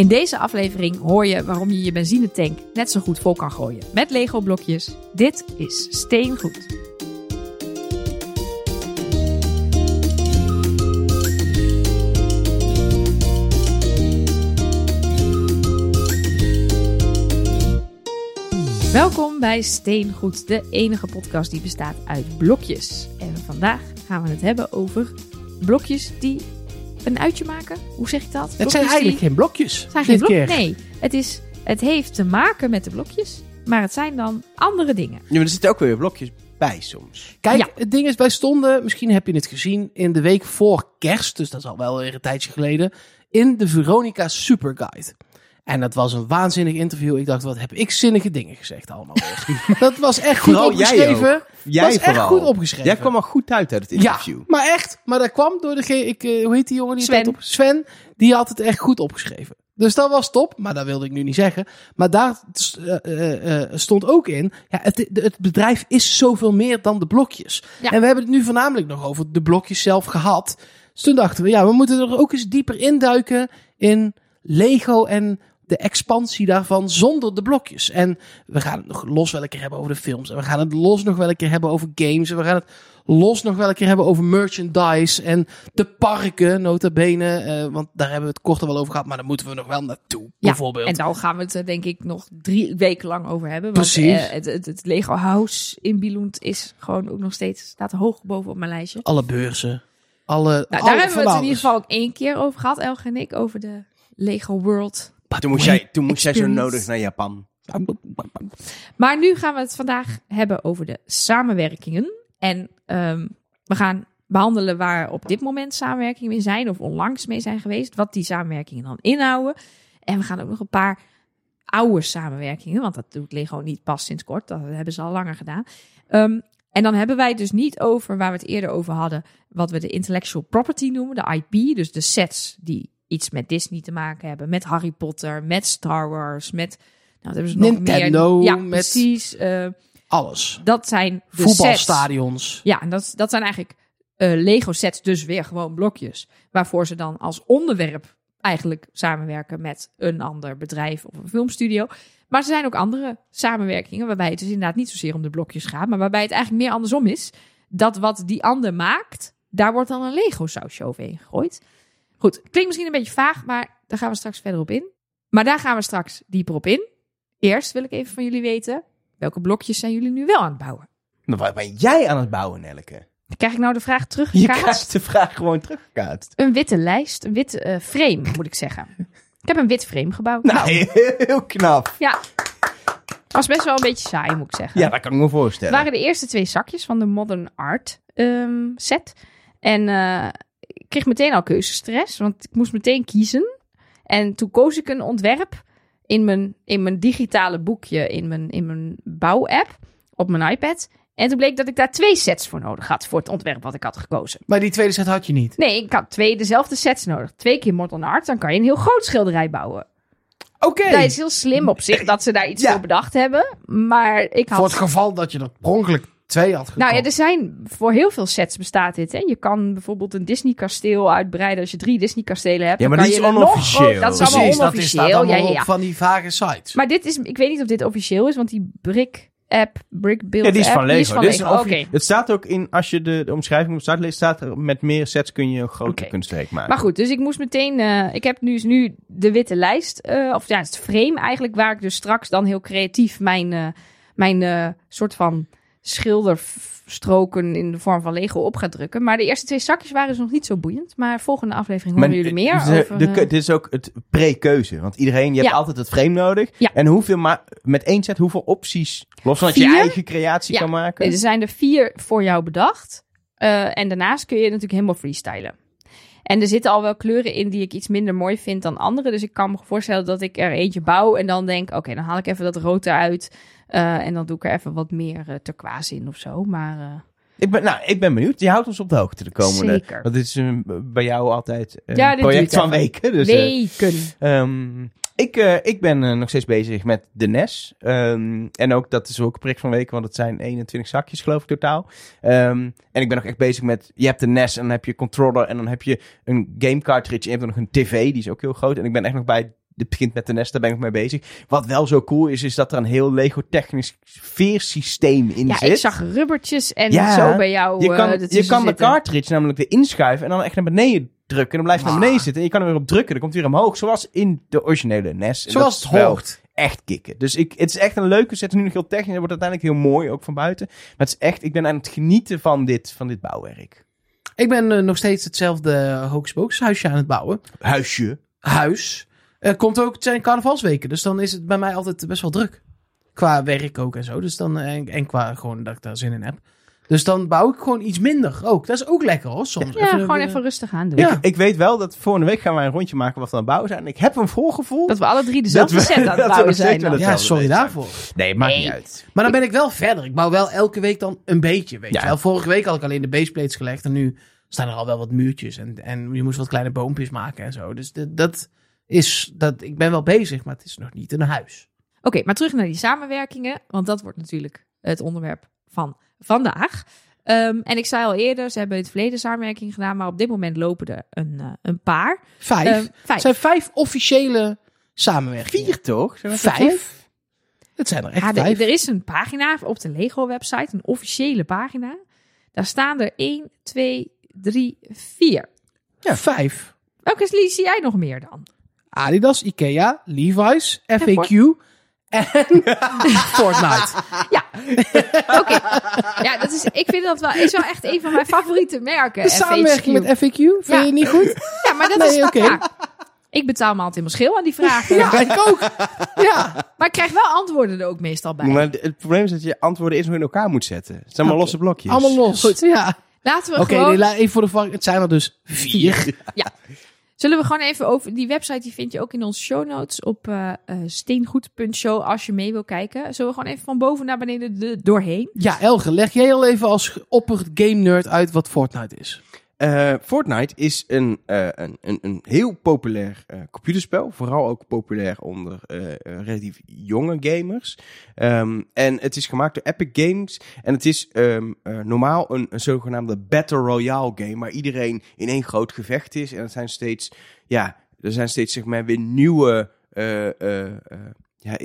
In deze aflevering hoor je waarom je je benzinetank net zo goed vol kan gooien met Lego blokjes. Dit is Steengoed. Welkom bij Steengoed, de enige podcast die bestaat uit blokjes. En vandaag gaan we het hebben over blokjes die een uitje maken. Hoe zeg ik dat? Het Blokjes zijn die- eigenlijk geen blokjes. het zijn geen blokjes. Nee, het, is, het heeft te maken met de blokjes, maar het zijn dan andere dingen. Ja, maar er zitten ook weer blokjes bij soms. Kijk, Ja. het ding is, wij stonden, misschien heb je het gezien, in de week voor kerst, dus dat is al wel weer een tijdje geleden, in de Veronica Superguide. En dat was een waanzinnig interview. Ik dacht, wat heb ik zinnige dingen gezegd allemaal. dat was echt goed Vooral opgeschreven. Jij was echt goed opgeschreven. Jij kwam al goed uit uit het interview. Ja, maar echt. Maar dat kwam door degene, ik, eh, hoe heet die jongen? Die Sven. op, Sven, die had het echt goed opgeschreven. Dus dat was top, maar dat wilde ik nu niet zeggen. Maar daar eh, eh, eh, stond ook in, ja, het, het bedrijf is zoveel meer dan de blokjes. Ja. En we hebben het nu voornamelijk nog over de blokjes zelf gehad. Dus toen dachten we, ja, we moeten er ook eens dieper induiken in Lego en de expansie daarvan zonder de blokjes. En we gaan het nog los wel een keer hebben over de films. En we gaan het los nog wel een keer hebben over games. En we gaan het los nog wel een keer hebben over merchandise. En de parken, nota bene. eh, want daar hebben we het kort al wel over gehad. Maar daar moeten we nog wel naartoe, Ja, bijvoorbeeld. en daar gaan we het er denk ik nog drie weken lang over hebben. Want Precies. eh, het, het, het Lego House in Billund is gewoon ook nog steeds, staat hoog boven op mijn lijstje. Alle beurzen. Alle, Nou, alle- daar hebben we het in ieder geval ook één keer over gehad, Elge en ik, over de Lego World. Toen moest, jij, toen moest jij zo nodig naar Japan. Maar nu gaan we het vandaag hebben over de samenwerkingen. En ehm, we gaan behandelen waar op dit moment samenwerkingen mee zijn of onlangs mee zijn geweest. Wat die samenwerkingen dan inhouden. En we gaan ook nog een paar oude samenwerkingen, want dat doet Lego niet pas sinds kort. Dat hebben ze al langer gedaan. Ehm, en dan hebben wij het dus niet over waar we het eerder over hadden, wat we de intellectual property noemen, de IP. Dus de sets die iets met Disney te maken hebben, met Harry Potter, met Star Wars, met... Nou, hebben ze nog Nintendo, meer. Ja, met- precies. eh, Alles. dat zijn de sets. Voetbalstadions. Ja, en dat, dat zijn eigenlijk eh, Lego sets, dus weer gewoon blokjes. Waarvoor ze dan als onderwerp eigenlijk samenwerken met een ander bedrijf of een filmstudio. Maar er zijn ook andere samenwerkingen waarbij het dus inderdaad niet zozeer om de blokjes gaat, maar waarbij het eigenlijk meer andersom is. Dat wat die ander maakt, daar wordt dan een Lego sausje overheen gegooid. Goed, klinkt misschien een beetje vaag, maar daar gaan we straks verder op in. Maar daar gaan we straks dieper op in. Eerst wil ik even van jullie weten, welke blokjes zijn jullie nu wel aan het bouwen? Maar waar ben jij aan het bouwen, Nelke? Krijg ik nou de vraag terug? Je krijgt de vraag gewoon teruggekaatst. Een witte lijst, een wit eh, frame, moet ik zeggen. Ik heb een wit frame gebouwd. Nou, heel knap. Ja. Was best wel een beetje saai, moet ik zeggen. Ja, dat kan ik me Het voorstellen. waren de eerste twee zakjes van de Modern Art ehm, set. En eh, kreeg meteen al keuzestress, want ik moest meteen kiezen. En toen koos ik een ontwerp in mijn, in mijn digitale boekje, in mijn, in mijn bouwapp, op mijn iPad. En toen bleek dat ik daar twee sets voor nodig had, voor het ontwerp wat ik had gekozen. Maar die tweede set had je niet. Nee, ik had twee dezelfde sets nodig. Twee keer Modern Art, dan kan je een heel groot schilderij bouwen. Oké. Dat is heel slim op zich dat ze daar iets Ja. voor bedacht hebben. Maar ik had... Voor het geval dat je per ongeluk twee had gekocht. Nou ja, er zijn voor heel veel sets bestaat dit. Hè? Je kan bijvoorbeeld een Disney kasteel uitbreiden als je drie Disney kastelen hebt. Ja, maar dat is nog onofficieel. groot- Dat is allemaal Precies, dat is, staat onofficieel. allemaal ja, ja, ja. van die vage sites. Maar dit is, ik weet niet of dit officieel is, want die brick app, brick build Ja, die is app, van Lego. Die is van Dit is Lego. Het staat ook in, als je de, de omschrijving op de site leest, staat er met meer sets kun je een grote Oké. kunstwerk maken. Maar goed, dus ik moest meteen. eh, ik heb nu, dus nu de witte lijst. eh, of ja, het frame eigenlijk. Waar ik dus straks dan heel creatief mijn, eh, mijn soort van schilderstroken in de vorm van Lego op ga drukken. Maar de eerste twee zakjes waren dus nog niet zo boeiend. Maar volgende aflevering horen jullie meer de, over. de, eh, dit is ook het pre-keuze. Want iedereen, je hebt altijd het frame nodig. Ja. En hoeveel ma- met één set, hoeveel opties, los van dat je eigen creatie Ja. kan maken. Nee, er zijn er vier voor jou bedacht. Eh, en daarnaast kun je natuurlijk helemaal freestylen. En er zitten al wel kleuren in die ik iets minder mooi vind dan andere. Dus ik kan me voorstellen dat ik er eentje bouw en dan denk... oké, dan haal ik even dat rood eruit. eh, en dan doe ik er even wat meer uh, turquoise in of zo. Maar eh, Ik ben, nou, ik ben benieuwd. Je houdt ons op de hoogte de komende. Zeker. Want dit is bij jou altijd een Ja, project van weken. Dus, eh, weken. Ehm, ik, eh, ik ben eh, nog steeds bezig met de NES. Ehm, en ook, dat is ook een project van weken, want het zijn 21 zakjes geloof ik totaal. Ehm, en ik ben nog echt bezig met, je hebt de NES en dan heb je controller en dan heb je een game cartridge en je hebt dan nog een tv, die is ook heel groot. En ik ben echt nog bij dit begint met de NES, daar ben ik mee bezig. Wat wel zo cool is, is dat er een heel Lego-technisch veersysteem in Ja, zit. ik zag rubbertjes en Ja, zo bij jou. je eh, kan, je ertussen kan de cartridge namelijk weer inschuiven en dan echt naar beneden drukken. En dan blijft het naar beneden zitten. En je kan er weer op drukken. Dan komt het weer omhoog. Zoals in de originele NES. En Zoals het hoort. Echt kicken. Dus ik, het is echt een leuke set. Nu nog heel technisch. Het wordt uiteindelijk heel mooi, ook van buiten. Maar het is echt, ik ben aan het genieten van dit, van dit bouwwerk. Ik ben eh, nog steeds hetzelfde Hocus Pocus huisje aan het bouwen. Huisje. Huis. Er komt ook, het zijn carnavalsweken, dus dan is het bij mij altijd best wel druk. Qua werk ook en zo. Dus dan, eh, en, en qua gewoon dat ik daar zin in heb. Dus dan bouw ik gewoon iets minder ook. Dat is ook lekker hoor, soms. Ja, gewoon weer- even rustig aan doen. Ja. Ik, ik weet wel dat volgende week gaan wij een rondje maken wat we aan het bouwen zijn. Ik heb een voorgevoel. Dat we alle drie dezelfde we- set aan dat het we bouwen zijn. dan. Ja, sorry daarvoor. Nee, maakt Nee. niet uit. Maar dan ben ik wel verder. Ik bouw wel elke week dan een beetje, weet Ja. je wel. Vorige week had ik alleen de baseplates gelegd en nu staan er al wel wat muurtjes. En, en je moest wat kleine boompjes maken en zo. Dus dat, dat is, dat, ik ben wel bezig, maar het is nog niet een huis. Oké, maar terug naar die samenwerkingen. Want dat wordt natuurlijk het onderwerp van vandaag. Ehm, en ik zei al eerder, ze hebben in het verleden samenwerking gedaan. Maar op dit moment lopen er een, eh, een paar. Vijf. Het vijf. zijn vijf officiële samenwerkingen. Vier toch? Zijn Vijf? Het zijn er echt Ja, er, vijf. er is een pagina op de Lego-website, een officiële pagina. Daar staan er 1, 2, 3, 4. Ja, vijf. Welke zie jij nog meer dan? Adidas, Ikea, Levi's, FAQ en Fortnite. Ja, oké. Ja, dat is, ik vind dat wel, is wel echt een van mijn favoriete merken. De samenwerking met FAQ, vind Ja. je niet goed? Ja, maar dat Nee, is... oké. Ja, ik betaal me altijd in mijn schil aan die vragen. Ja, ik ook. Ja. Maar ik krijg wel antwoorden er ook meestal bij. Maar het probleem is dat je antwoorden eerst nog in elkaar moet zetten. Het zijn allemaal Oké. losse blokjes. Allemaal los. Goed. Ja. Laten we Oké, gewoon... nee, even voor de verwarring. Het zijn er dus vier. Zullen we gewoon even over... Die website die vind je ook in onze show notes op eh eh, steengoed.show als je mee wil kijken. Zullen we gewoon even van boven naar beneden de, doorheen? Ja, Elge, leg jij al even als opper game nerd uit wat Fortnite is? Eh, Fortnite is een, eh, een, een, een heel populair eh, computerspel. Vooral ook populair onder relatief jonge gamers. Ehm, en het is gemaakt door Epic Games. En het is ehm, eh, normaal een, een zogenaamde Battle Royale game. Waar iedereen in één groot gevecht is. En het zijn steeds, ja, er zijn steeds zeg maar weer nieuwe... ja,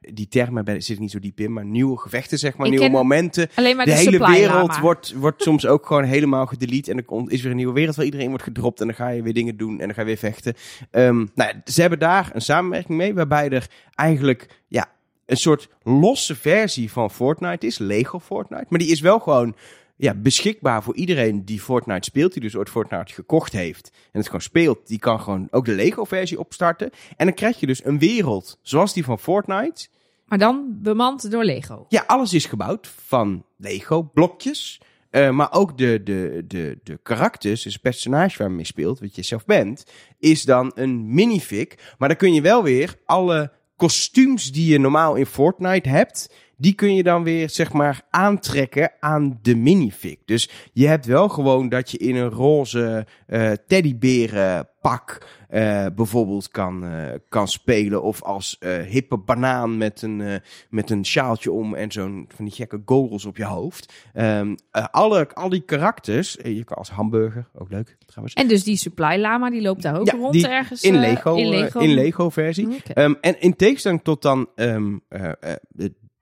die termen ben- zit ik niet zo diep in, maar nieuwe gevechten, zeg maar, Ik nieuwe momenten Alleen maar de de, hele wereld lama. wordt, wordt soms ook gewoon helemaal gedelete. En er komt- is weer een nieuwe wereld waar iedereen wordt gedropt. En dan ga je weer dingen doen en dan ga je weer vechten. Ehm, nou, ja, ze hebben daar een samenwerking mee. Waarbij er eigenlijk ja, een soort losse versie van Fortnite is. Lego Fortnite. Maar die is wel gewoon ja, beschikbaar voor iedereen die Fortnite speelt. Die dus ooit Fortnite gekocht heeft. En het gewoon speelt. Die kan gewoon ook de Lego versie opstarten. En dan krijg je dus een wereld zoals die van Fortnite. Maar dan bemand door Lego. Ja, alles is gebouwd van Lego blokjes. Eh, maar ook de, de, de, de karakters, dus het personage waar je mee speelt, wat je zelf bent, is dan een minifig. Maar dan kun je wel weer alle kostuums die je normaal in Fortnite hebt, die kun je dan weer, zeg maar, aantrekken aan de minifig. Dus je hebt wel gewoon dat je in een roze eh teddyberenpak eh, bijvoorbeeld kan, eh, kan spelen. Of als hippe banaan met een, met een sjaaltje om en zo'n van die gekke goggles op je hoofd. Ehm, eh, alle, al die karakters, je kan als hamburger, ook leuk trouwens. En dus die supply lama, die loopt daar ook Ja, rond die ergens. in Lego, in Lego. in Lego versie. Oké. Ehm, en in tegenstelling tot dan ehm, eh, eh,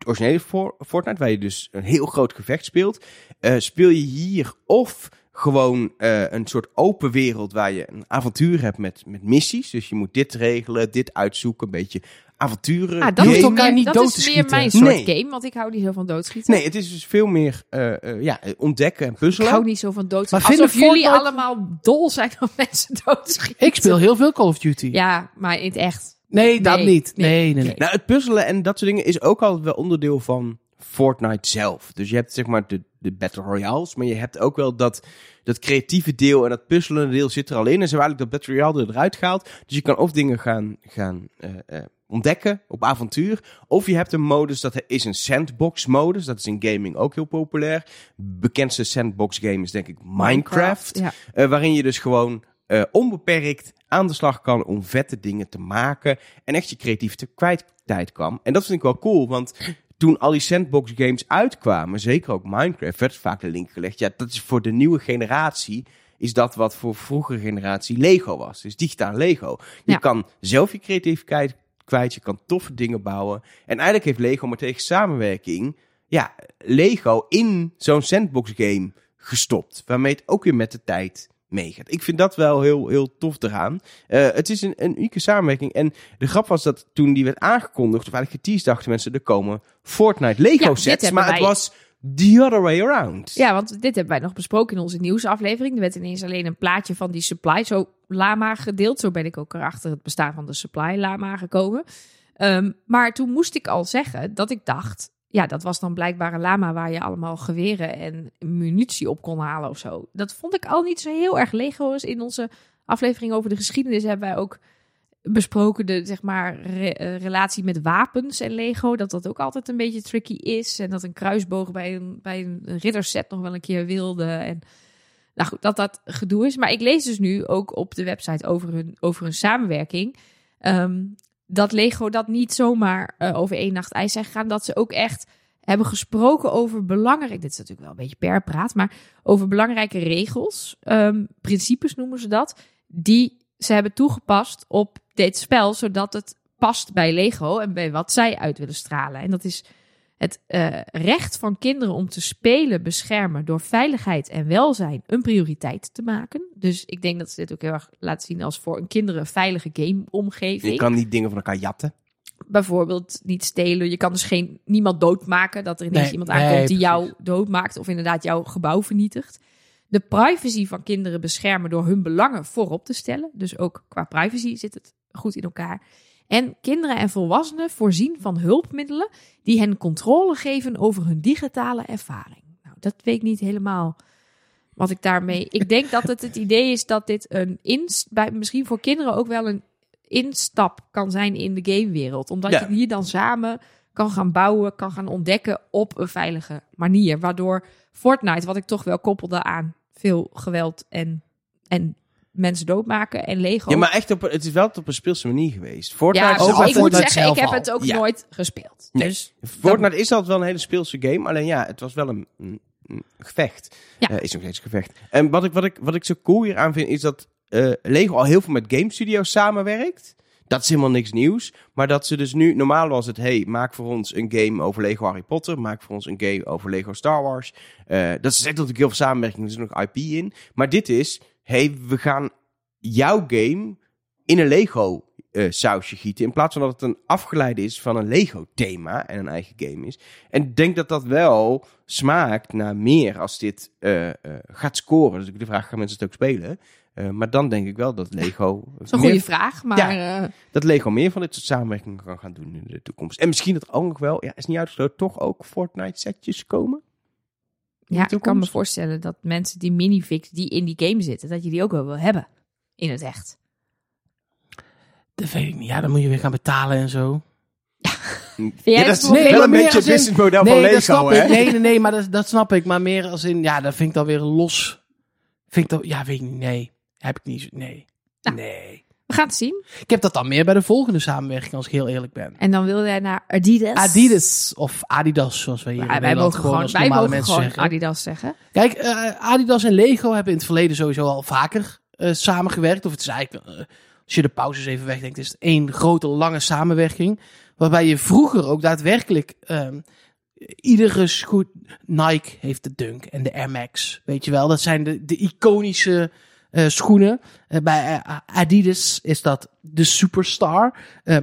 originele For- Fortnite, waar je dus een heel groot gevecht speelt, eh, speel je hier of gewoon eh, een soort open wereld waar je een avontuur hebt met, met missies. Dus je moet dit regelen, dit uitzoeken, een beetje avonturen. Ah, dat is, elkaar meer, niet dat dood is te meer mijn soort Nee. game, want ik hou niet zo van doodschieten. Nee, het is dus veel meer eh, eh, ja, ontdekken en Ik puzzelen. hou niet zo van doodschieten. Maar Alsof vinden jullie Fortnite- allemaal dol zijn om mensen doodschieten. Ik speel heel veel Call of Duty. Ja, maar in het echt. Nee, dat Nee, niet. nee, Nee, nee, nee. nee. Nou, het puzzelen en dat soort dingen is ook altijd wel onderdeel van Fortnite zelf. Dus je hebt zeg maar de, de Battle Royales, maar je hebt ook wel dat, dat creatieve deel en dat puzzelende deel zit er al in. En ze hebben eigenlijk dat Battle Royale eruit gehaald. Dus je kan of dingen gaan, gaan eh, eh, ontdekken op avontuur. Of je hebt een modus, dat is een sandbox modus. Dat is in gaming ook heel populair. Bekendste sandbox game is denk ik Minecraft. Ja. Eh, waarin je dus gewoon eh, onbeperkt aan de slag kan om vette dingen te maken. En echt je creativiteit kwijt kan. En dat vind ik wel cool, want toen al die sandbox games uitkwamen, zeker ook Minecraft, werd vaak de link gelegd. Ja, dat is voor de nieuwe generatie is dat wat voor vroegere generatie Lego was. Dus digitaal Lego. Je Ja. kan zelf je creativiteit kwijt, je kan toffe dingen bouwen. En eigenlijk heeft Lego maar tegen samenwerking, ja, Lego in zo'n sandbox game gestopt. Waarmee het ook weer met de tijd meegaat. Ik vind dat wel heel, heel tof eraan. Eh, het is een, een unieke samenwerking. En de grap was dat toen die werd aangekondigd, of eigenlijk geteased, dachten mensen, er komen Fortnite Lego Ja, sets. Maar het was the other way around. Ja, want dit hebben wij nog besproken in onze nieuwsaflevering. Er werd ineens alleen een plaatje van die Supply zo Lama gedeeld. Zo ben ik ook erachter het bestaan van de Supply Lama gekomen. Ehm, maar toen moest ik al zeggen dat ik dacht... Ja, dat was dan blijkbaar een lama waar je allemaal geweren en munitie op kon halen of zo. Dat vond ik al niet zo heel erg Lego's. In onze aflevering over de geschiedenis hebben wij ook besproken de zeg maar eh, relatie met wapens en Lego. Dat dat ook altijd een beetje tricky is. En dat een kruisboog bij een, bij een ridderset nog wel een keer wilde. En nou goed, dat dat gedoe is. Maar ik lees dus nu ook op de website over hun, over hun samenwerking. ehm, dat Lego dat niet zomaar eh, over één nacht ijs zijn gegaan. Dat ze ook echt hebben gesproken over belangrijk. Dit is natuurlijk wel een beetje per praat, maar over belangrijke regels. ehm, principes noemen ze dat. Die ze hebben toegepast op dit spel, zodat het past bij Lego en bij wat zij uit willen stralen. En dat is het eh, recht van kinderen om te spelen beschermen door veiligheid en welzijn een prioriteit te maken. Dus ik denk dat ze dit ook heel erg laten zien als voor een kinderen veilige gameomgeving Je kan niet dingen van elkaar jatten. bijvoorbeeld niet stelen. Je kan dus geen, niemand doodmaken. Dat er ineens Nee, iemand nee, aankomt die jou doodmaakt. Of inderdaad jouw gebouw vernietigt. De privacy van kinderen beschermen door hun belangen voorop te stellen. Dus ook qua privacy zit het goed in elkaar. En kinderen en volwassenen voorzien van hulpmiddelen die hen controle geven over hun digitale ervaring. Nou, dat weet ik niet helemaal wat ik daarmee. Ik denk dat het het idee is dat dit een inst, bij, misschien voor kinderen ook wel een instap kan zijn in de gamewereld. Omdat Ja. je hier dan samen kan gaan bouwen, kan gaan ontdekken op een veilige manier. Waardoor Fortnite, wat ik toch wel koppelde aan veel geweld en, en mensen doodmaken en Lego. Ja, maar echt op, het is wel op een speelse manier geweest. Fortnite, Ja, is ook ik moet zeggen, ik heb het ook Ja. nooit gespeeld. Nee. Dus Fortnite is altijd wel een hele speelse game. Alleen ja, het was wel een, een, een gevecht. Ja. Eh, is nog steeds een gevecht. En wat ik, wat ik, wat ik zo cool hier aan vind, is dat eh, Lego al heel veel met game studios samenwerkt. Dat is helemaal niks nieuws. Maar dat ze dus nu, normaal was het, hey, maak voor ons een game over Lego Harry Potter. Maak voor ons een game over Lego Star Wars. Eh, dat is echt natuurlijk heel veel samenwerking. Er is nog IP in. Maar dit is, hey, we gaan jouw game in een Lego eh, sausje gieten. In plaats van dat het een afgeleide is van een Lego thema en een eigen game is. En ik denk dat dat wel smaakt naar meer als dit eh, eh, gaat scoren. Dus ik de vraag, gaan mensen het ook spelen? Maar dan denk ik wel dat Lego, dat is een meer, goede vraag. Maar eh, dat Lego meer van dit soort samenwerkingen kan gaan doen in de toekomst. En misschien dat ook nog wel, ja, is niet uitgesloten, toch ook Fortnite setjes komen? Ja, ik kan me voorstellen dat mensen die minifix die in die game zitten, dat je die ook wel wil hebben in het echt. Dat weet ik niet. Ja, dan moet je weer gaan betalen en zo. ja, het dat is probleem? wel een beetje het in- businessmodel nee, van dat Lego, snap hè? ik. Nee, nee, nee, maar dat, dat snap ik. Maar meer als in, ja, dat vind ik dan weer los. Vind ik dat, ja, weet ik niet. Nee, heb ik niet. zo- Nee. Nou. Nee. We gaan het zien. Ik heb dat dan meer bij de volgende samenwerking, als ik heel eerlijk ben. En dan wil jij naar Adidas. Adidas of Adidas, zoals wij hier Ja, in wij Nederland mogen gewoon wij normale mogen mensen gewoon zeggen. Adidas zeggen. Kijk, eh, Adidas en Lego hebben in het verleden sowieso al vaker eh, samengewerkt. Of het is eigenlijk, eh, als je de pauzes even wegdenkt, is het één grote lange samenwerking. Waarbij je vroeger ook daadwerkelijk ehm, iedere schoen... Nike heeft de Dunk en de Air Max, weet je wel. Dat zijn de, de iconische eh, schoenen. Eh, bij eh, Adidas is dat de Superstar.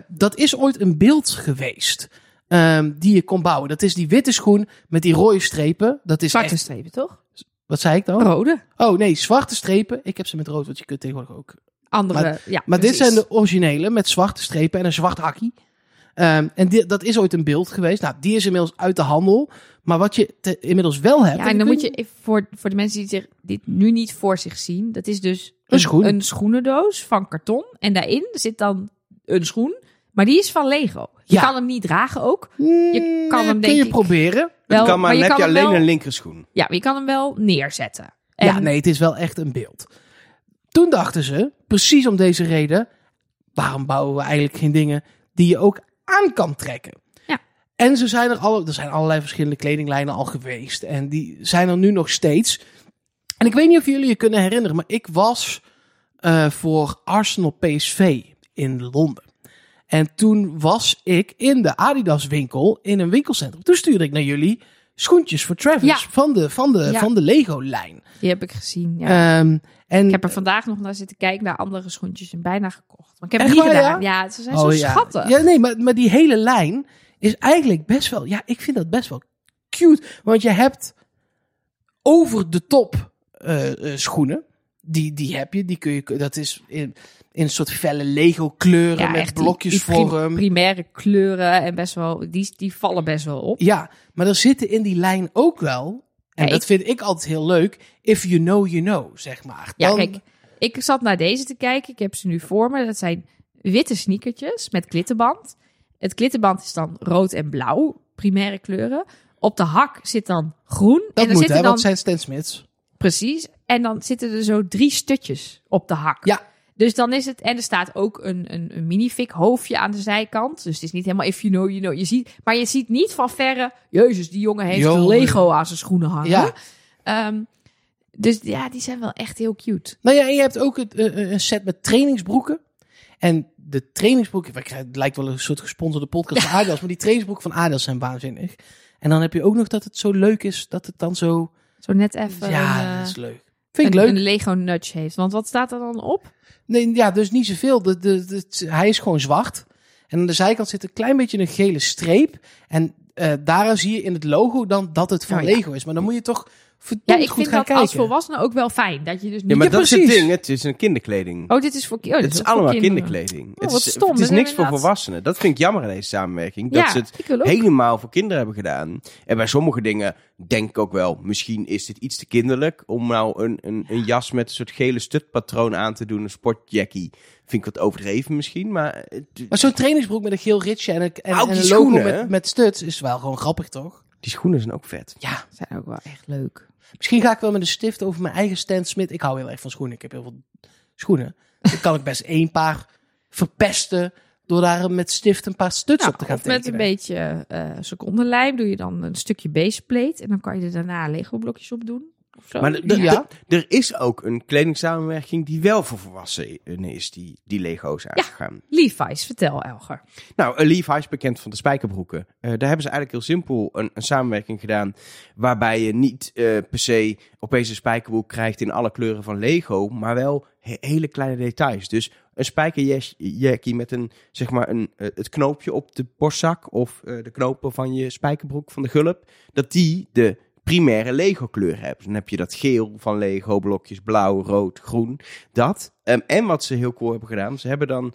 Dat is ooit een beeld geweest. ehm, die je kon bouwen. Dat is die witte schoen met die rode strepen. Dat is Zwarte echt- strepen, toch? wat zei ik dan? Rode. Oh nee, zwarte strepen. Ik heb ze met rood, want je kunt tegenwoordig ook. Andere, ja. Maar dit zijn de originele met zwarte strepen en een zwart hakkie. Ehm, en die, dat is ooit een beeld geweest. Nou, die is inmiddels uit de handel. Maar wat je te- inmiddels wel hebt. Ja, en dan moet je even voor, voor de mensen die zich dit nu niet voor zich zien. Dat is dus Een schoen. een schoenendoos van karton. En daarin zit dan een schoen. Maar die is van Lego. Je Ja. kan hem niet dragen ook. Mm, je kan nee, hem, kun denk je ik- proberen. Wel, kan, maar, je dan heb kan je alleen wel, een linkerschoen. Ja, maar je kan hem wel neerzetten. En Ja, nee, het is wel echt een beeld. Toen dachten ze, precies om deze reden, waarom bouwen we eigenlijk geen dingen die je ook aan kan trekken? Ja. En ze zijn er, alle, er zijn allerlei verschillende kledinglijnen al geweest. En die zijn er nu nog steeds. En ik weet niet of jullie je kunnen herinneren, maar ik was eh, voor Arsenal PSV in Londen. En toen was ik in de Adidas winkel in een winkelcentrum. Toen stuurde ik naar jullie schoentjes voor Travis Ja. van de, van de, Ja. van de Lego lijn. Die heb ik gezien. Ja. Ehm, en ik heb er vandaag nog naar zitten kijken naar andere schoentjes en bijna gekocht. Maar ik heb niet waar, gedaan. Ja, ze zijn Oh, zo ja. schattig. Ja, nee, maar, maar die hele lijn is eigenlijk best wel. Ja, ik vind dat best wel cute. Want je hebt over de top eh, eh, schoenen. Die, die heb je. Die kun je. Dat is in, in een soort felle Lego kleuren Ja, met die- blokjes die prim- vorm. primaire kleuren en best wel, die, die vallen best wel op. Ja, maar er zitten in die lijn ook wel. En Ja, dat ik- vind ik altijd heel leuk. If you know, you know, zeg maar. Ja, Dan- kijk, ik zat naar deze te kijken. Ik heb ze nu voor me. Dat zijn witte sneakertjes met klittenband. Het klittenband is dan rood en blauw, primaire kleuren. Op de hak zit dan groen. dat en moet, hè? dan Want het zijn Stan Smiths. precies. En dan zitten er zo drie stutjes op de hak. Ja. Dus dan is het, en er staat ook een, een, een minifig hoofdje aan de zijkant. Dus het is niet helemaal if you know, you know. Je ziet, maar je ziet niet van verre, jezus, die jongen heeft een Lego aan zijn schoenen hangen. Ja. Ehm, dus ja, die zijn wel echt heel cute. Nou ja, en je hebt ook het, eh, een set met trainingsbroeken. En de trainingsbroeken, ik het lijkt wel een soort gesponsorde podcast van Adidas, maar die trainingsbroeken van Adidas zijn waanzinnig. En dan heb je ook nog dat het zo leuk is, dat het dan zo... Zo net even ja, een, eh, dat is leuk. Vind ik een, leuk. een Lego nudge heeft. Want wat staat er dan op? Nee, ja, dus niet zoveel. De, de, hij is gewoon zwart. En aan de zijkant zit een klein beetje een gele streep. En eh daar zie je in het logo dan dat het van Oh, ja. Lego is. Maar dan moet je toch verdomd Ja, ik goed vind gaan dat kijken. als volwassene ook wel fijn. Dat je dus niet... Ja, maar Ja, dat is het precies. ding. Het is een kinderkleding. Oh, dit is voor... Oh, dit het is allemaal kinderen. kinderkleding. Oh, het wat is, stom. het is niks voor volwassenen. Dat vind ik jammer aan deze samenwerking. Dat Ja, ze het helemaal voor kinderen hebben gedaan. En bij sommige dingen denk ik ook wel, misschien is dit iets te kinderlijk om nou een, een, een jas met een soort gele stutpatroon aan te doen, een sportjackie. Vind ik wat overdreven misschien, maar Maar zo'n trainingsbroek met een geel ritsje en een, en, Ook en die een logo met, met studs is wel gewoon grappig, toch? Die schoenen zijn ook vet. Ja. zijn ook wel echt leuk. Misschien ga ik wel met een stift over mijn eigen Stan Smith. Ik hou heel erg van schoenen. Ik heb heel veel schoenen. Dan kan ik best één paar verpesten door daar met stift een paar studs Nou, op te gaan of met tekenen. een beetje eh secondenlijm doe je dan een stukje baseplate. En dan kan je er daarna Lego blokjes op doen. Maar Ja. er is ook een kledingssamenwerking die wel voor volwassenen is, die, die Lego's aangegaan. Levi's, vertel Elger. Nou, uh, Levi's is bekend van de spijkerbroeken. Eh, daar hebben ze eigenlijk heel simpel een, een samenwerking gedaan. Waarbij je niet eh, per se opeens een spijkerbroek krijgt in alle kleuren van Lego. Maar wel he- hele kleine details. Dus een spijkerjackie met een, zeg maar, een, eh, het knoopje op de borstzak. Of eh, de knopen van je spijkerbroek van de gulp. Dat die de primaire Lego kleur hebben. Dan heb je dat geel van Lego, blokjes blauw, rood, groen. Dat. Ehm, en wat ze heel cool hebben gedaan. Ze hebben dan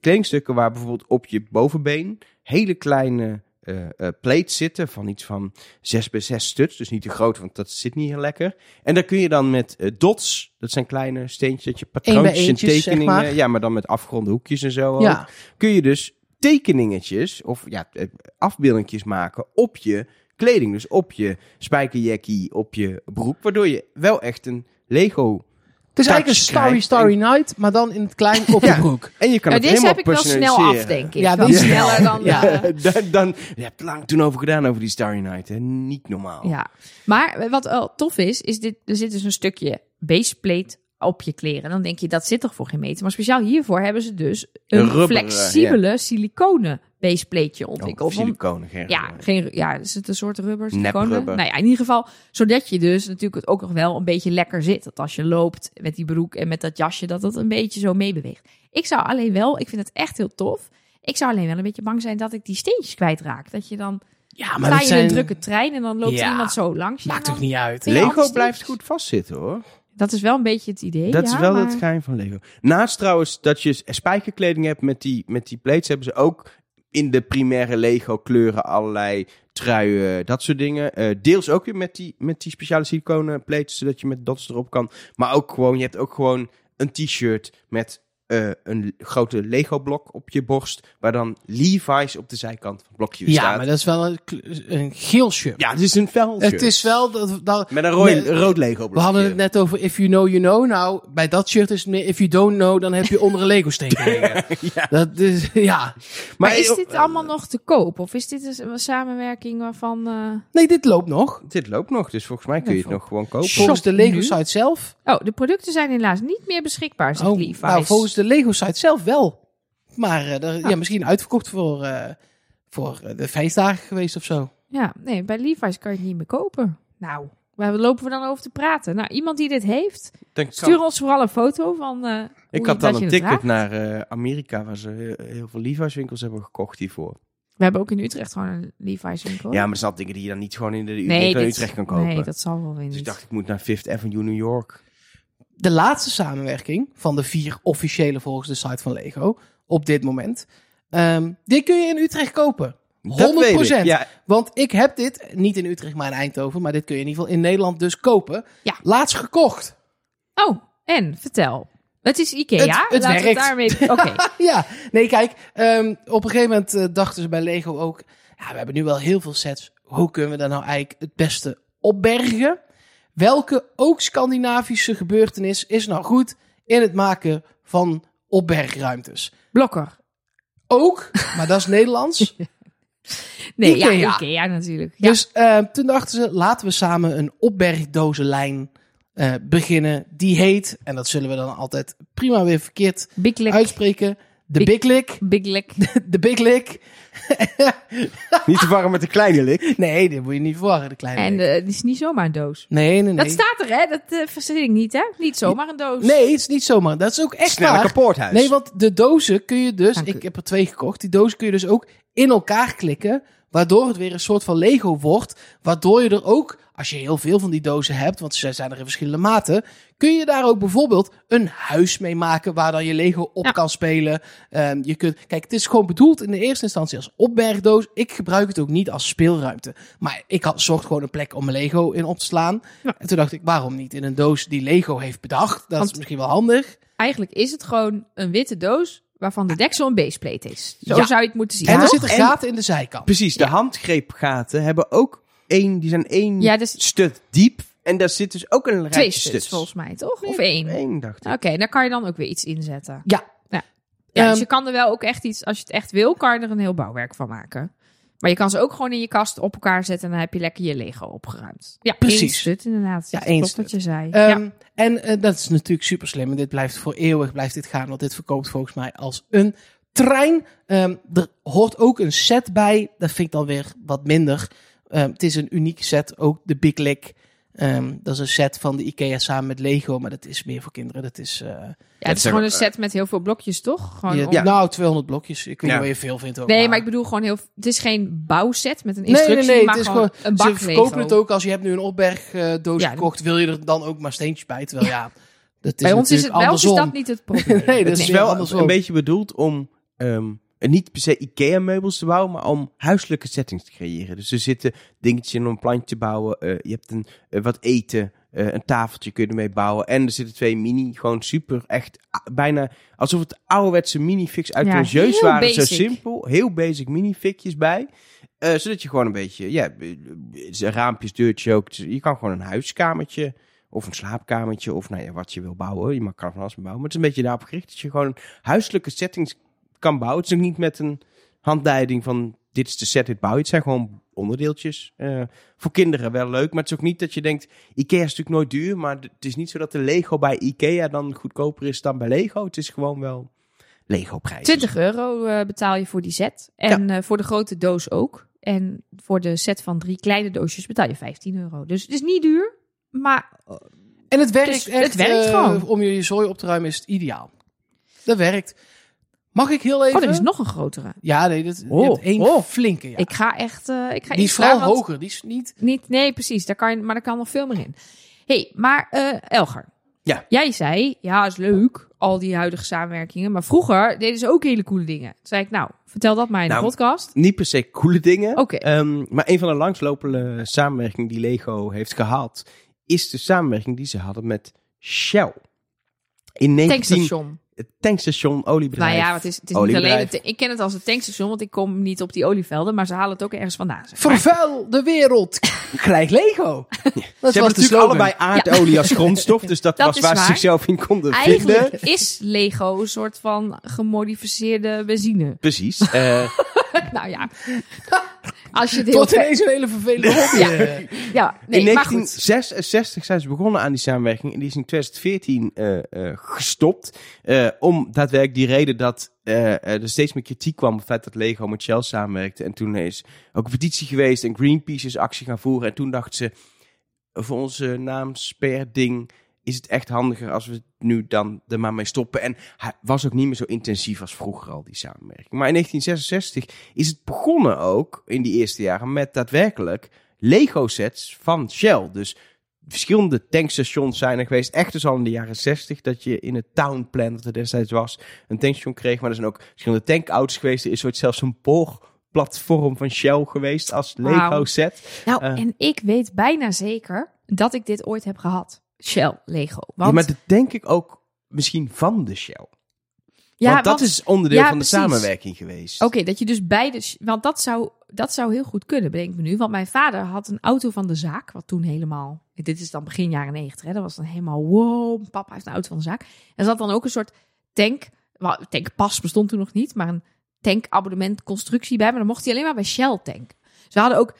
kledingstukken waar bijvoorbeeld op je bovenbeen hele kleine eh, plates zitten van iets van 6 bij 6 studs. Dus niet te groot, want dat zit niet heel lekker. En daar kun je dan met eh, dots, dat zijn kleine steentjes, dat je patroontjes en zeg tekeningen, maar. ja, maar dan met afgeronde hoekjes en zo. ook, kun je dus tekeningetjes of ja, afbeeldingjes maken op je kleding. Dus op je spijkerjackie, op je broek, waardoor je wel echt een Lego Het is eigenlijk een Starry Starry Night, maar dan in het klein op je Ja. broek. en je kan het deze helemaal heb ik wel snel af, denk ik. Ja, is sneller snel. dan... Ja. eh, dan, dan, je hebt lang toen over gedaan over die Starry Night. Hè? Niet normaal. Ja, maar wat wel tof is, is dit, er zit dus een stukje baseplate op je kleren. Dan denk je, dat zit toch voor geen meter. Maar speciaal hiervoor hebben ze dus een Een rubberen, flexibele siliconen baseplateje Oh, ontwikkeld. Om- siliconen, geen ja, geen, ja, is het een soort rubber? Neprubber. Nou ja, in ieder geval, zodat je dus natuurlijk het ook nog wel een beetje lekker zit. Dat als je loopt met die broek en met dat jasje, dat het een beetje zo meebeweegt. Ik zou alleen wel, ik vind het echt heel tof. Ik zou alleen wel een beetje bang zijn dat ik die steentjes kwijtraak. Dat je dan Ja, sta maar je dat in een zijn... drukke trein en dan loopt er Ja, iemand zo langs. je Maakt toch niet uit. Lego blijft goed vastzitten hoor. Dat is wel een beetje het idee. Dat ja, is wel maar... het geheim van Lego. Naast trouwens dat je spijkerkleding hebt met die, met die plates, hebben ze ook in de primaire Lego kleuren allerlei truien, dat soort dingen. Eh, deels ook weer met die, met die speciale siliconen plates, zodat je met dots erop kan. Maar ook gewoon, je hebt ook gewoon een t-shirt met eh, een grote Lego-blok op je borst, waar dan Levi's op de zijkant van het blokje Ja, staat. maar dat is wel een, een geel shirt. Ja, het is een fel het shirt. is wel... Dat, dat, Met een rood, Nee, rood Lego-blokje. we hadden het net over if you know, you know. Nou, bij dat shirt is het meer if you don't know, dan heb je onder een Lego steen gelegen. Ja. Dat is, ja. Maar is dit allemaal nog te koop? Of is dit een samenwerking waarvan... eh, Nee, dit loopt nog. Dit loopt nog, dus volgens mij kun je het nog gewoon kopen. Volgens de Shop Lego nu? site zelf. Oh, de producten zijn helaas niet meer beschikbaar, zegt Oh, Levi's. nou, volgens de Lego site zelf wel. Maar eh, er- ja, misschien uitverkocht voor, eh, voor eh, de feestdagen geweest of zo. Ja, nee, bij Levi's kan je het niet meer kopen. Nou, waar lopen we dan over te praten? Nou, iemand die dit heeft, kan- stuur ons vooral een foto van eh hoe ik je- had dan een ticket draagt. naar eh, Amerika, waar ze heel, veel Levi's winkels hebben gekocht hiervoor. We hebben ook in Utrecht gewoon een Levi's winkel. Ja, maar er zijn dingen die je dan niet gewoon in de nee, dit- Utrecht kan kopen. Nee, dat zal wel weer niet. Dus ik dacht, ik moet naar Fifth Avenue, New York. De laatste samenwerking van de vier officiële volgens de site van Lego op dit moment. ehm, die kun je in Utrecht kopen. 100%. weet ik, Ja, Want ik heb dit, niet in Utrecht, maar in Eindhoven. Maar dit kun je in ieder geval in Nederland dus kopen. Ja. Laatst gekocht. Oh, en vertel. Het is Ikea. Het- het Laten we werkt. daarmee. Oké. ja, nee, kijk. ehm, op een gegeven moment eh, dachten ze bij Lego ook. Ja, we hebben nu wel heel veel sets. Hoe kunnen we daar nou eigenlijk het beste opbergen? Welke ook Scandinavische gebeurtenis is nou goed in het maken van opbergruimtes? Blokker. Ook, maar dat is Nederlands. Nee, ja, Ikea. Ikea natuurlijk. Ja. Dus eh, toen dachten ze, laten we samen een opbergdozenlijn eh, beginnen. Die heet, en dat zullen we dan altijd prima weer verkeerd Big uitspreken. De Big- Big Lick. Big Lick. De Big Lick. niet te warm met de kleine lik. Nee, dit moet je niet verwarren, de kleine En Lick. eh, het is niet zomaar een doos. Nee, nee, nee. Dat staat er, hè? Dat uh, verzin ik niet, hè? Niet zomaar een doos. Nee, het is niet zomaar. Dat is ook echt Snelle waar. kapoorthuis. Nee, want de dozen kun je dus... Dank u. Ik heb er twee gekocht. Die dozen kun je dus ook in elkaar klikken. Waardoor het weer een soort van Lego wordt. Waardoor je er ook, als je heel veel van die dozen hebt... Want ze zijn er in verschillende maten... Kun je daar ook bijvoorbeeld een huis mee maken... Waar dan je Lego op Ja. kan spelen. Ehm, je kunt, kijk, het is gewoon bedoeld in de eerste instantie als opbergdoos. Ik gebruik het ook niet als speelruimte. Maar ik had, zocht gewoon een plek om mijn Lego in op te slaan. Ja. En toen dacht ik, waarom niet in een doos die Lego heeft bedacht? Dat Want- is misschien wel handig. Eigenlijk is het gewoon een witte doos waarvan de deksel een baseplate is. Zo Ja. zou je het moeten zien. En er zitten En- gaten in de zijkant. Precies, de handgreepgaten hebben ook één, die zijn één Ja, dus stuk diep. En daar zit dus ook een twee rijtje stuks stuks. volgens mij, toch? Of één? Eén, dacht ik. Oké, daar kan je dan ook weer iets inzetten. Ja. Ja, ja dus Ehm, je kan er wel ook echt iets, als je het echt wil, kan je er een heel bouwwerk van maken. Maar je kan ze ook gewoon in je kast op elkaar zetten en dan heb je lekker je Lego opgeruimd. Ja, Precies. stut inderdaad. Ja, stut. wat je zei. Ehm, ja. En eh, dat is natuurlijk super slim. En dit blijft voor eeuwig blijft dit gaan. Want dit verkoopt volgens mij als een trein. Ehm, er hoort ook een set bij. Dat vind ik dan weer wat minder. Ehm, het is een unieke set. Ook de Big Lick. Ehm, dat is een set van de Ikea samen met Lego. Maar dat is meer voor kinderen. Dat is... eh, ja, het is gewoon een set met heel veel blokjes, toch? Gewoon je- om- ja. Nou, 200 blokjes. Ik weet Ja. niet wat je veel vindt ook. Nee, maar ik bedoel gewoon heel... Het is geen bouwset met een Nee, nee, instructie, nee. maar Het is gewoon, gewoon, een bak ze verkopen Lego. het ook als je hebt nu een opbergdoos Ja, gekocht. Wil je er dan ook maar steentjes bij? Terwijl ja, dat is Bij ons is het wel, is andersom. dat niet het probleem. Nee, dat Het is wel andersom. een beetje bedoeld om ehm, niet per se IKEA-meubels te bouwen, maar om huiselijke settings te creëren. Dus er zitten dingetjes in om een plantje te bouwen. eh, je hebt een, eh, wat eten, eh, een tafeltje kun je ermee bouwen. En er zitten twee mini, gewoon super, echt bijna alsof het ouderwetse minifix uit Ja, heel waren. Zo simpel, heel basic minifikjes bij. Eh, zodat je gewoon een beetje, ja, eh, raampjes, deurtjes ook. Dus Je kan gewoon een huiskamertje of een slaapkamertje of nou ja, wat je wil bouwen. Je mag kan van alles mee bouwen. Maar het is een beetje daarop gericht dat je gewoon huiselijke settings kan bouwen. Het is ook niet met een handleiding van dit is de set, dit bouw je. Het zijn gewoon onderdeeltjes. Eh, voor kinderen wel leuk, maar het is ook niet dat je denkt... Ikea is natuurlijk nooit duur, maar het is niet zo dat de Lego bij Ikea dan goedkoper is dan bij Lego. Het is gewoon wel Lego prijs. 20 euro eh, betaal je voor die set. En eh, voor de grote doos ook. En voor de set van drie kleine doosjes betaal je 15 euro. Dus het is niet duur, maar En het werkt Dus echt. het werkt gewoon. Om je zooi op te ruimen is het ideaal. Dat werkt. Mag ik heel even? oh, er is nog een grotere. Ja, nee, dat, Oh, je hebt één oh. flinke. Ja. Ik ga echt... eh, ik ga die iets is vooral vragen, hoger. Die is niet... Niet, nee, precies. Daar kan je, maar er kan nog veel meer in. hey, maar eh, Elger. Ja. Jij zei, ja, is leuk, al die huidige samenwerkingen. Maar vroeger deden ze ook hele coole dingen. Toen zei ik, nou, vertel dat maar in Nou, de podcast. Niet per se coole dingen. Oké. Ehm, maar een van de langslopende samenwerkingen die Lego heeft gehad... is de samenwerking die ze hadden met Shell. In 19... Tankstation. Het tankstation oliebedrijf. Nou ja, het is, het is niet alleen het, ik ken het als het tankstation, want ik kom niet op die olievelden, maar ze halen het ook ergens vandaan. zeg maar. Vervuil de wereld. Gelijk Lego. Dat Ze was hebben natuurlijk allebei aardolie als grondstof, dus dat, Dat was waar ze zichzelf in konden vinden. Eigenlijk is Lego een soort van gemodificeerde benzine. Precies. Eh, nou ja, als je het heel Tot ver- ineens een hele vervelende hobby. Ja. eh. Ja, nee, in maar goed. 1966 zijn ze begonnen aan die samenwerking. En die is in 2014 eh, eh, gestopt. Eh, om daadwerkelijk die reden dat eh, er steeds meer kritiek kwam op het feit dat Lego met Shell samenwerkte. En toen is ook een petitie geweest en Greenpeace is actie gaan voeren. En toen dachten ze, voor onze naamsper-ding is het echt handiger als we het nu dan er maar mee stoppen. En hij was ook niet meer zo intensief als vroeger al, die samenwerking. Maar in 1966 is het begonnen ook, in die eerste jaren, met daadwerkelijk Lego-sets van Shell. Dus verschillende tankstations zijn er geweest. Echt dus al in de jaren 60 dat je in het Town Plan, dat er destijds was, een tankstation kreeg. Maar er zijn ook verschillende tankauto's geweest. Er is ooit zelfs een boorplatform van Shell geweest als Wauw. Lego-set. Nou, Eh. en ik weet bijna zeker dat ik dit ooit heb gehad. Shell, Lego. Ja, Want, maar dat denk ik ook misschien van de Shell. ja, want dat want- is onderdeel ja, van de precies. samenwerking geweest. Oké, dat je dus beide... Want dat zou, dat zou heel goed kunnen, bedenk ik me nu. Want mijn vader had een auto van de zaak, wat toen helemaal... Dit is dan begin jaren negentig. Dat was dan helemaal, wow, papa heeft een auto van de zaak. Er zat dan ook een soort tank... wel, Tankpas bestond toen nog niet, maar een tankabonnementconstructie bij. Maar dan mocht hij alleen maar bij Shell tank. Ze hadden ook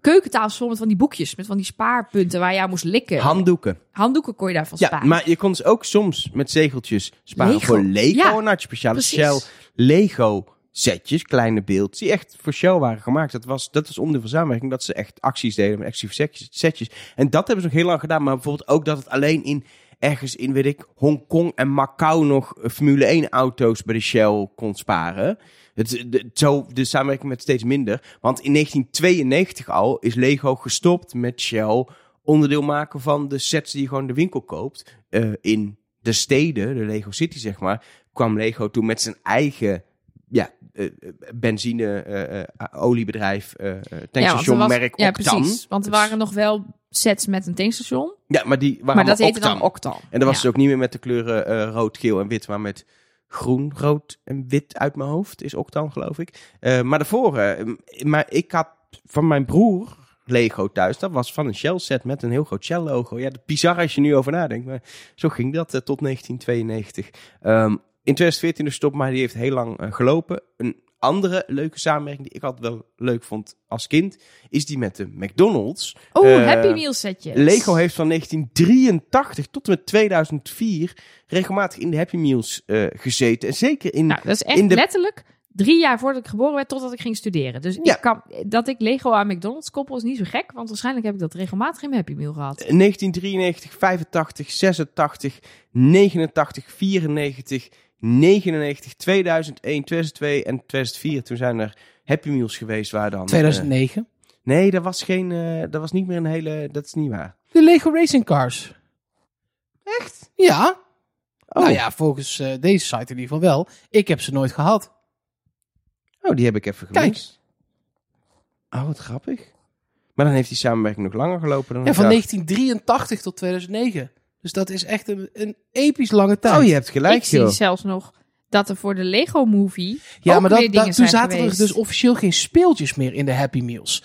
keukentafels vol met van die boekjes, met van die spaarpunten waar je aan moest likken. Handdoeken. Handdoeken kon je daarvan Ja, sparen. maar je kon dus ook soms met zegeltjes sparen Lego. voor Lego. Ja, en dan had je speciale precies. Shell Lego setjes, kleine beeldjes, die echt voor Shell waren gemaakt. Dat was, dat was onderdeel van samenwerking, dat ze echt acties deden met exclusieve setjes, setjes. En dat hebben ze nog heel lang gedaan, maar bijvoorbeeld ook dat het alleen in ergens in, weet ik, Hongkong en Macau nog eh, Formule 1 auto's bij de Shell kon sparen. Het, de, zo de samenwerking werd steeds minder. Want in 1992 al is Lego gestopt met Shell onderdeel maken van de sets die je gewoon de winkel koopt. Eh, in de steden, de Lego City zeg maar, kwam Lego toen met zijn eigen ja, eh, benzine, eh, oliebedrijf, eh, eh, ja, merk Ja, Octan. precies. Want er waren nog wel sets met een tankstation. Ja, maar die waren Maar dat heette dan Octan. Octan. En dat was Ja. dus ook niet meer met de kleuren rood, geel en wit, maar met groen, rood en wit uit mijn hoofd. Is Octan, geloof ik. Maar daarvoor, maar ik had van mijn broer Lego thuis. Dat was van een Shell set met een heel groot Shell logo. Ja, bizar als je nu over nadenkt. Maar zo ging dat tot 1992. Ehm, in 2014 dus stop, maar die heeft heel lang eh, gelopen. Een andere leuke samenwerking die ik altijd wel leuk vond als kind, is die met de McDonald's. Oh, Eh, Happy Meal setjes. Lego heeft van 1983 tot en met 2004 regelmatig in de Happy Meals eh, gezeten. En zeker in... Nou, dat is echt in de- letterlijk drie jaar voordat ik geboren werd, totdat ik ging studeren. Dus Ja. ik kan, dat ik Lego aan McDonald's koppel is niet zo gek, want waarschijnlijk heb ik dat regelmatig in mijn Happy Meal gehad. 1993, 85, 86, 89, 94, 99, 2001, 2002 en 2004. Toen zijn er Happy Meals geweest waar dan... eh, 2009. nee, dat was, geen, eh, dat was niet meer een hele... Dat is niet waar. De Lego Racing Cars. Echt? Ja. Oh, Nou ja, volgens eh, deze site in ieder geval wel. Ik heb ze nooit gehad. oh die heb ik even Kijk. gemist. Oh, wat grappig. Maar dan heeft die samenwerking nog langer gelopen dan Ja, van dacht. 1983 tot 2009. Dus dat is echt een, een episch lange tijd. Oh, je hebt gelijk, ik zie zelfs nog dat er voor de Lego Movie ja, ook maar weer dat, dingen dat, toen zijn zaten geweest. er dus officieel geen speeltjes meer in de Happy Meals.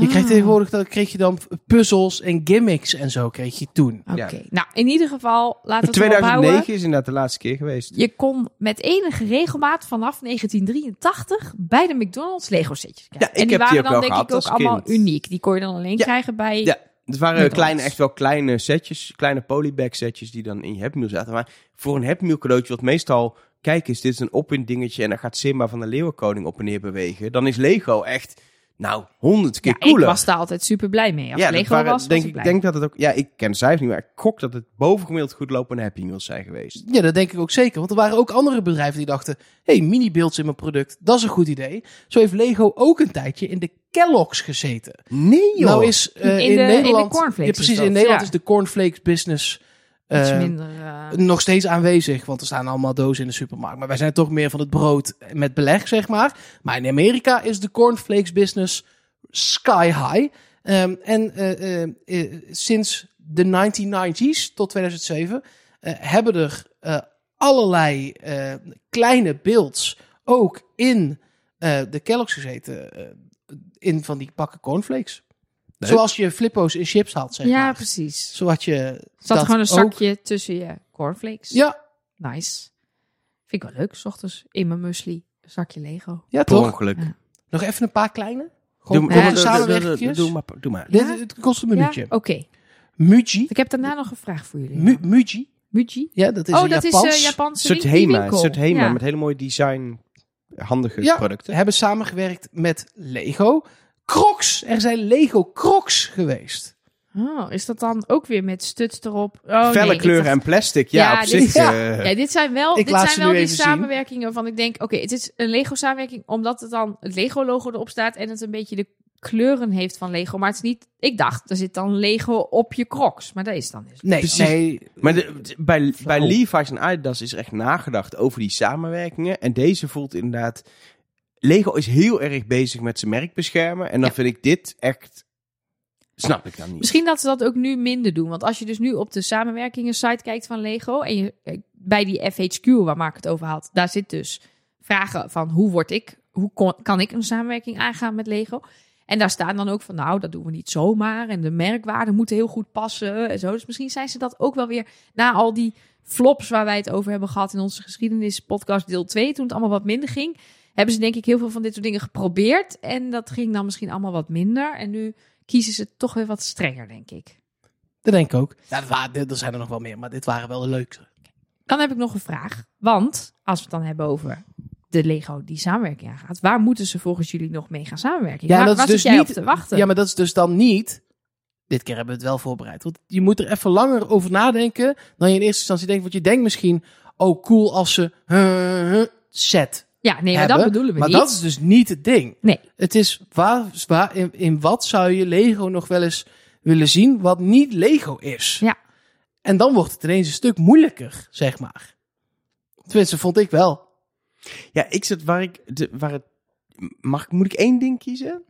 Je kreeg Ah. tegenwoordig dan kreeg je dan puzzels en gimmicks en zo kreeg je toen. Oké, Ja. nou in ieder geval, laten we het erop houden. 2009 is inderdaad de laatste keer geweest. Je kon met enige regelmaat vanaf 1983 bij de McDonald's Lego setjes krijgen. Ja, ik en die heb die waren ook dan denk gehad ik ook allemaal kind. uniek. Die kon je dan alleen Ja. krijgen bij... Ja, het waren kleine, echt wel kleine setjes, kleine polybag setjes die dan in je Happy Meal zaten. Maar voor een Happy Meal cadeautje, wat meestal, kijk eens, dit is een op-in dingetje en dan gaat Simba van de Leeuwenkoning op en neer bewegen. Dan is Lego echt, nou, honderd keer Ja, cooler. ik was daar altijd super blij mee. Als ja, Lego waren, was, was denk, ik ik blij. denk dat het ook, ja, ik ken de cijfers niet, maar ik gok dat het bovengemiddeld goed lopende Happy Meals zijn geweest. Ja, dat denk ik ook zeker. Want er waren ook andere bedrijven die dachten... hey, mini-beelds in mijn product, dat is een goed idee. Zo heeft Lego ook een tijdje in de Kellogg's gezeten. Nee joh! Nou is eh, In in, de- in de Nederland... cornflakes ja, precies, is dat, in Nederland ja. is de cornflakes business... Iets eh, minder... nog steeds aanwezig, want er staan allemaal dozen in de supermarkt. Maar wij zijn toch meer van het brood met beleg, zeg maar. Maar in Amerika is de cornflakes business sky high. Ehm, en eh, eh, sinds de 1990s tot 2007 eh, hebben er allerlei kleine beelds ook in de Kellogg's gezeten. in van die pakken cornflakes. Leuk. Zoals je flippo's in chips haalt, zeg ja, maar. precies. Zo had je Zat dat gewoon een ook. zakje tussen je cornflakes. Ja, Nice. Vind ik wel leuk, s ochtends in mijn muesli. Een zakje Lego. ja toch? ongeluk. Ja. Nog even een paar kleine. Gewoon doe, Ja, doe, doe, doe, doe, samenwerkingjes. doe maar. Doe maar. Dit, het kost een minuutje. Ja? Oké. Muji. Ik heb daarna nog een vraag voor jullie. Mu Muji. Muji? Ja, dat is Oh, een dat Japans. is uh, Een Japanse soort Hema. Soort Hema Ja. met hele mooie design. Handige Ja. producten. hebben samengewerkt met Lego. Crocs. Er zijn Lego Crocs geweest. Oh, is dat dan ook weer met stuts erop? Oh, Felle nee, ik kleuren dacht- en plastic. Ja, Ja, op dit- zich. Ja. eh, Ja, dit zijn wel, Ik dit laat zijn wel die samenwerkingen waarvan ik denk... Oké, het is een Lego-samenwerking omdat het dan het Lego-logo erop staat... en het een beetje de kleuren heeft van Lego. Maar het is niet... Ik dacht, er zit dan Lego op je crocs. Maar dat is dan dus. Nee, Precies. nee. Maar de- bij, bij Flauw. Levi's en Adidas is er echt nagedacht over die samenwerkingen. En deze voelt inderdaad... Lego is heel erg bezig met zijn merk beschermen. En dan Ja. vind ik dit echt... Snap ik dan niet. Misschien dat ze dat ook nu minder doen. Want als je dus nu op de samenwerkingen site kijkt van Lego... en je eh, bij die FHQ, waar Mark het over had... daar zit dus vragen van hoe word ik... hoe kon- kan ik een samenwerking aangaan met Lego... En daar staan dan ook van, nou, dat doen we niet zomaar. En de merkwaarden moeten heel goed passen en zo. Dus misschien zijn ze dat ook wel weer na al die flops waar wij het over hebben gehad in onze geschiedenispodcast deel 2, toen het allemaal wat minder ging, hebben ze denk ik heel veel van dit soort dingen geprobeerd. En dat ging dan misschien allemaal wat minder. En nu kiezen ze toch weer wat strenger, denk ik. Dat denk ik ook. Ja, er zijn er nog wel meer, maar dit waren wel de leukste. Dan heb ik nog een vraag. Want als we het dan hebben over de Lego die samenwerking aangaat, waar moeten ze volgens jullie nog mee gaan samenwerken? Ja, waar, dat is waar dus jij niet- op te wachten? Ja, maar dat is dus dan niet... Dit keer hebben we het wel voorbereid. Want je moet er even langer over nadenken dan je in eerste instantie denkt. Want je denkt misschien, oh cool als ze set Ja, nee, maar hebben. dat bedoelen we maar niet. dat is dus niet het ding. Nee. Het is waar, waar in, in wat zou je Lego nog wel eens willen zien wat niet Lego is. Ja. En dan wordt het ineens een stuk moeilijker, zeg maar. Tenminste, vond ik wel. Ja, ik zit waar ik... De, waar het, mag, ik- moet ik één ding kiezen?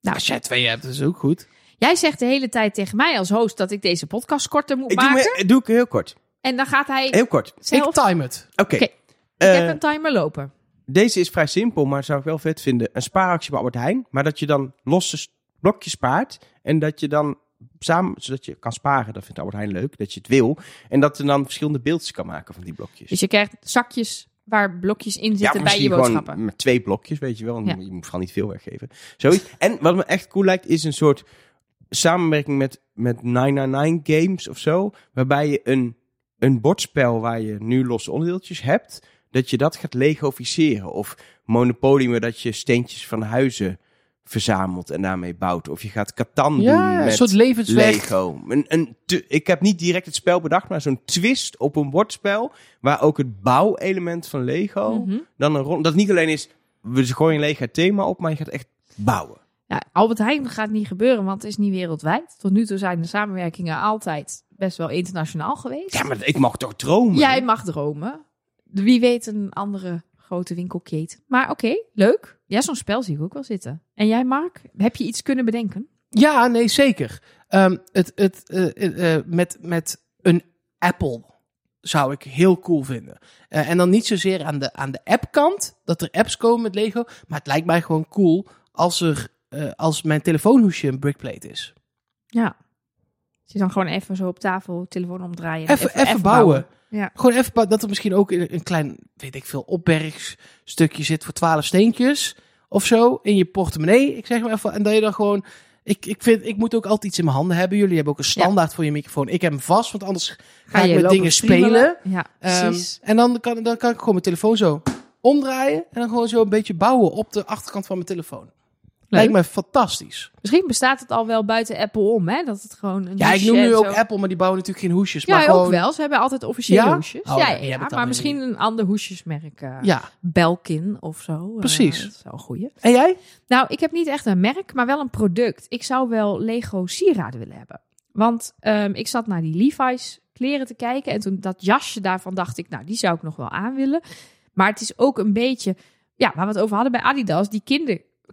Nou, Als jij twee hebt, is ook goed. Jij zegt de hele tijd tegen mij als host dat ik deze podcast korter moet Ik doe, maken. me, doe ik heel kort. En dan gaat hij Heel kort. zelf... Ik time het. Oké. Oké, Eh, ik heb een timer lopen. Deze is vrij simpel, maar zou ik wel vet vinden. Een spaaractie bij Albert Heijn. Maar dat je dan losse blokjes spaart. En dat je dan samen, zodat je kan sparen. Dat vindt Albert Heijn leuk, dat je het wil. En dat je dan verschillende beeldjes kan maken van die blokjes. Dus je krijgt zakjes waar blokjes in ja, zitten bij je boodschappen. gewoon met twee blokjes, weet je wel. Ja. Je moet vooral niet veel weggeven. Zoiets. En wat me echt cool lijkt, is een soort samenwerking met, met 999 Games of zo. Waarbij je een, een bordspel waar je nu losse onderdeeltjes hebt, dat je dat gaat legoficeren. Of Monopoly, maar dat je steentjes van huizen verzamelt en daarmee bouwt. Of je gaat Catan Ja, doen een met soort levenswerk. Lego. Een, een ik heb niet direct het spel bedacht, maar zo'n twist op een bordspel. Waar ook het bouwelement van Lego Mhm. dan een rol. Dat niet alleen is, we gooien een Lego thema op, maar je gaat echt bouwen. Ja, Albert Heijn gaat niet gebeuren, want het is niet wereldwijd. Tot nu toe zijn de samenwerkingen altijd best wel internationaal geweest. Ja, maar ik mag toch dromen? Jij mag dromen. Wie weet een andere grote winkelketen. Maar oké, leuk. Ja, zo'n spel zie ik ook wel zitten. En jij, Mark? Heb je iets kunnen bedenken? Ja, nee, zeker. Ehm, het, het, eh, eh, eh, met, met een Apple zou ik heel cool vinden. En dan niet zozeer aan de, aan de appkant, dat er apps komen met Lego. Maar het lijkt mij gewoon cool als, er, als mijn telefoonhoesje een brickplate is. Ja. Dus je dan gewoon even zo op tafel, telefoon omdraaien. Even, even, bouwen. Ja. Gewoon even dat er misschien ook een, klein, weet ik veel, opbergstukje zit voor twaalf steentjes of zo in je portemonnee. Ik zeg maar even. En dat je dan gewoon. Ik, ik, vind, ik moet ook altijd iets in mijn handen hebben. Jullie hebben ook een standaard voor je microfoon. Ik heb hem vast, want anders ga, ik met dingen spelen. Ja, Ehm, precies. en dan kan, dan kan ik gewoon mijn telefoon zo omdraaien. En dan gewoon zo een beetje bouwen op de achterkant van mijn telefoon. Lijkt me fantastisch. Misschien bestaat het al wel buiten Apple om, hè? Dat het gewoon een Ja, ik noem nu ook Apple, maar die bouwen natuurlijk geen hoesjes. Ja, maar gewoon, ook wel. Ze hebben altijd officiële Ja? hoesjes. Oh, ja, maar misschien een ander hoesjesmerk. eh, Ja. Belkin of zo. Eh, Precies. dat is wel een goeie. En jij? Nou, ik heb niet echt een merk, maar wel een product. Ik zou wel Lego sieraden willen hebben. Want ehm, ik zat naar die Levi's kleren te kijken. En toen dat jasje daarvan dacht ik, nou, die zou ik nog wel aan willen. Maar het is ook een beetje, ja, waar we het over hadden bij Adidas. Die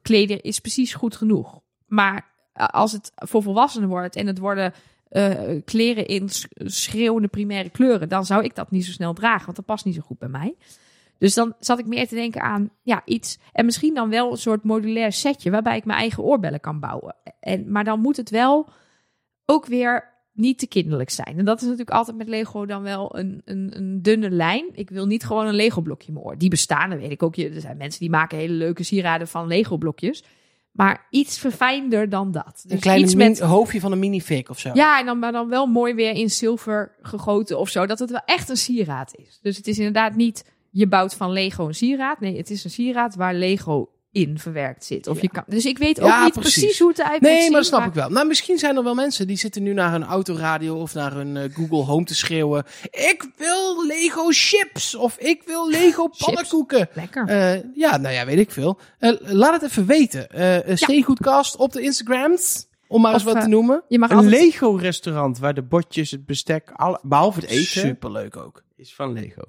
kinderkleder is precies goed genoeg. Maar eh, als het voor volwassenen wordt en het worden eh, kleren in sch- schreeuwende primaire kleuren, dan zou ik dat niet zo snel dragen, want dat past niet zo goed bij mij. Dus dan zat ik meer te denken aan ja, iets. En misschien dan wel een soort modulair setje waarbij ik mijn eigen oorbellen kan bouwen. En, maar dan moet het wel ook weer niet te kinderlijk zijn. En dat is natuurlijk altijd met Lego dan wel een, een, een dunne lijn. Ik wil niet gewoon een Lego blokje in mijn oor. Die bestaan, dat weet ik ook. Er zijn mensen die maken hele leuke sieraden van Lego blokjes. Maar iets verfijnder dan dat. Dus een klein iets min- met hoofdje van een minifig of zo. ja, en dan, maar dan wel mooi weer in zilver gegoten of zo. Dat het wel echt een sieraad is. Dus het is inderdaad niet, je bouwt van Lego een sieraad. Nee, het is een sieraad waar Lego in verwerkt zit. Of je kan, dus ik weet ook Ja, niet precies. precies. hoe het eruit Nee, maar dat snap ik wel. Nou, misschien zijn er wel mensen die zitten nu naar hun autoradio of naar hun eh, Google Home te schreeuwen. Ik wil Lego chips of ik wil Lego pannenkoeken. Lekker. Eh, ja, nou ja, weet ik veel. Eh, laat het even weten. Eh eh, Steengoedkast op de Instagrams, om maar eens Of, wat te noemen. je mag Een altijd... Lego-restaurant waar de bordjes, het bestek, alle, behalve het eten, Superleuk ook. is van Lego.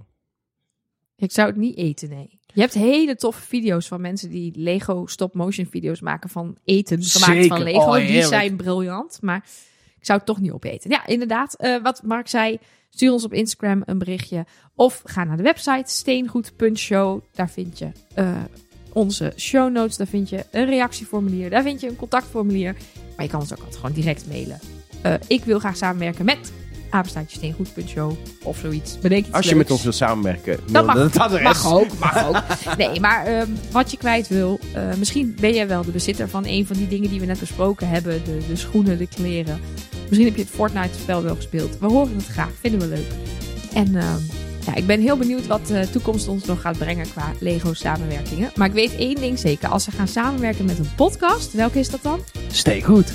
Ik zou het niet eten, nee. Je hebt hele toffe video's van mensen die Lego stop-motion video's maken van eten. Gemaakt Zeker. van Lego. Oh, die zijn briljant. Maar ik zou het toch niet opeten. Ja, inderdaad. eh, wat Mark zei, stuur ons op Instagram een berichtje. Of ga naar de website steengoed.show. Daar vind je eh, onze show notes. Daar vind je een reactieformulier. Daar vind je een contactformulier. Maar je kan ons ook altijd gewoon direct mailen. Eh, ik wil graag samenwerken met apenstaartje steengoed.show of zoiets. Bedenk iets Als je leuks. met ons wilt samenwerken, Dat mag, het adres. mag ook, mag ook. Nee, maar ehm, wat je kwijt wil, eh, misschien ben jij wel de bezitter van een van die dingen die we net besproken hebben. De, de schoenen, de kleren. Misschien heb je het Fortnite-spel wel gespeeld. We horen het graag, vinden we leuk. En ehm, ja, ik ben heel benieuwd wat de toekomst ons nog gaat brengen qua Lego-samenwerkingen. Maar ik weet één ding zeker. Als ze gaan samenwerken met een podcast, welke is dat dan? Steengoed.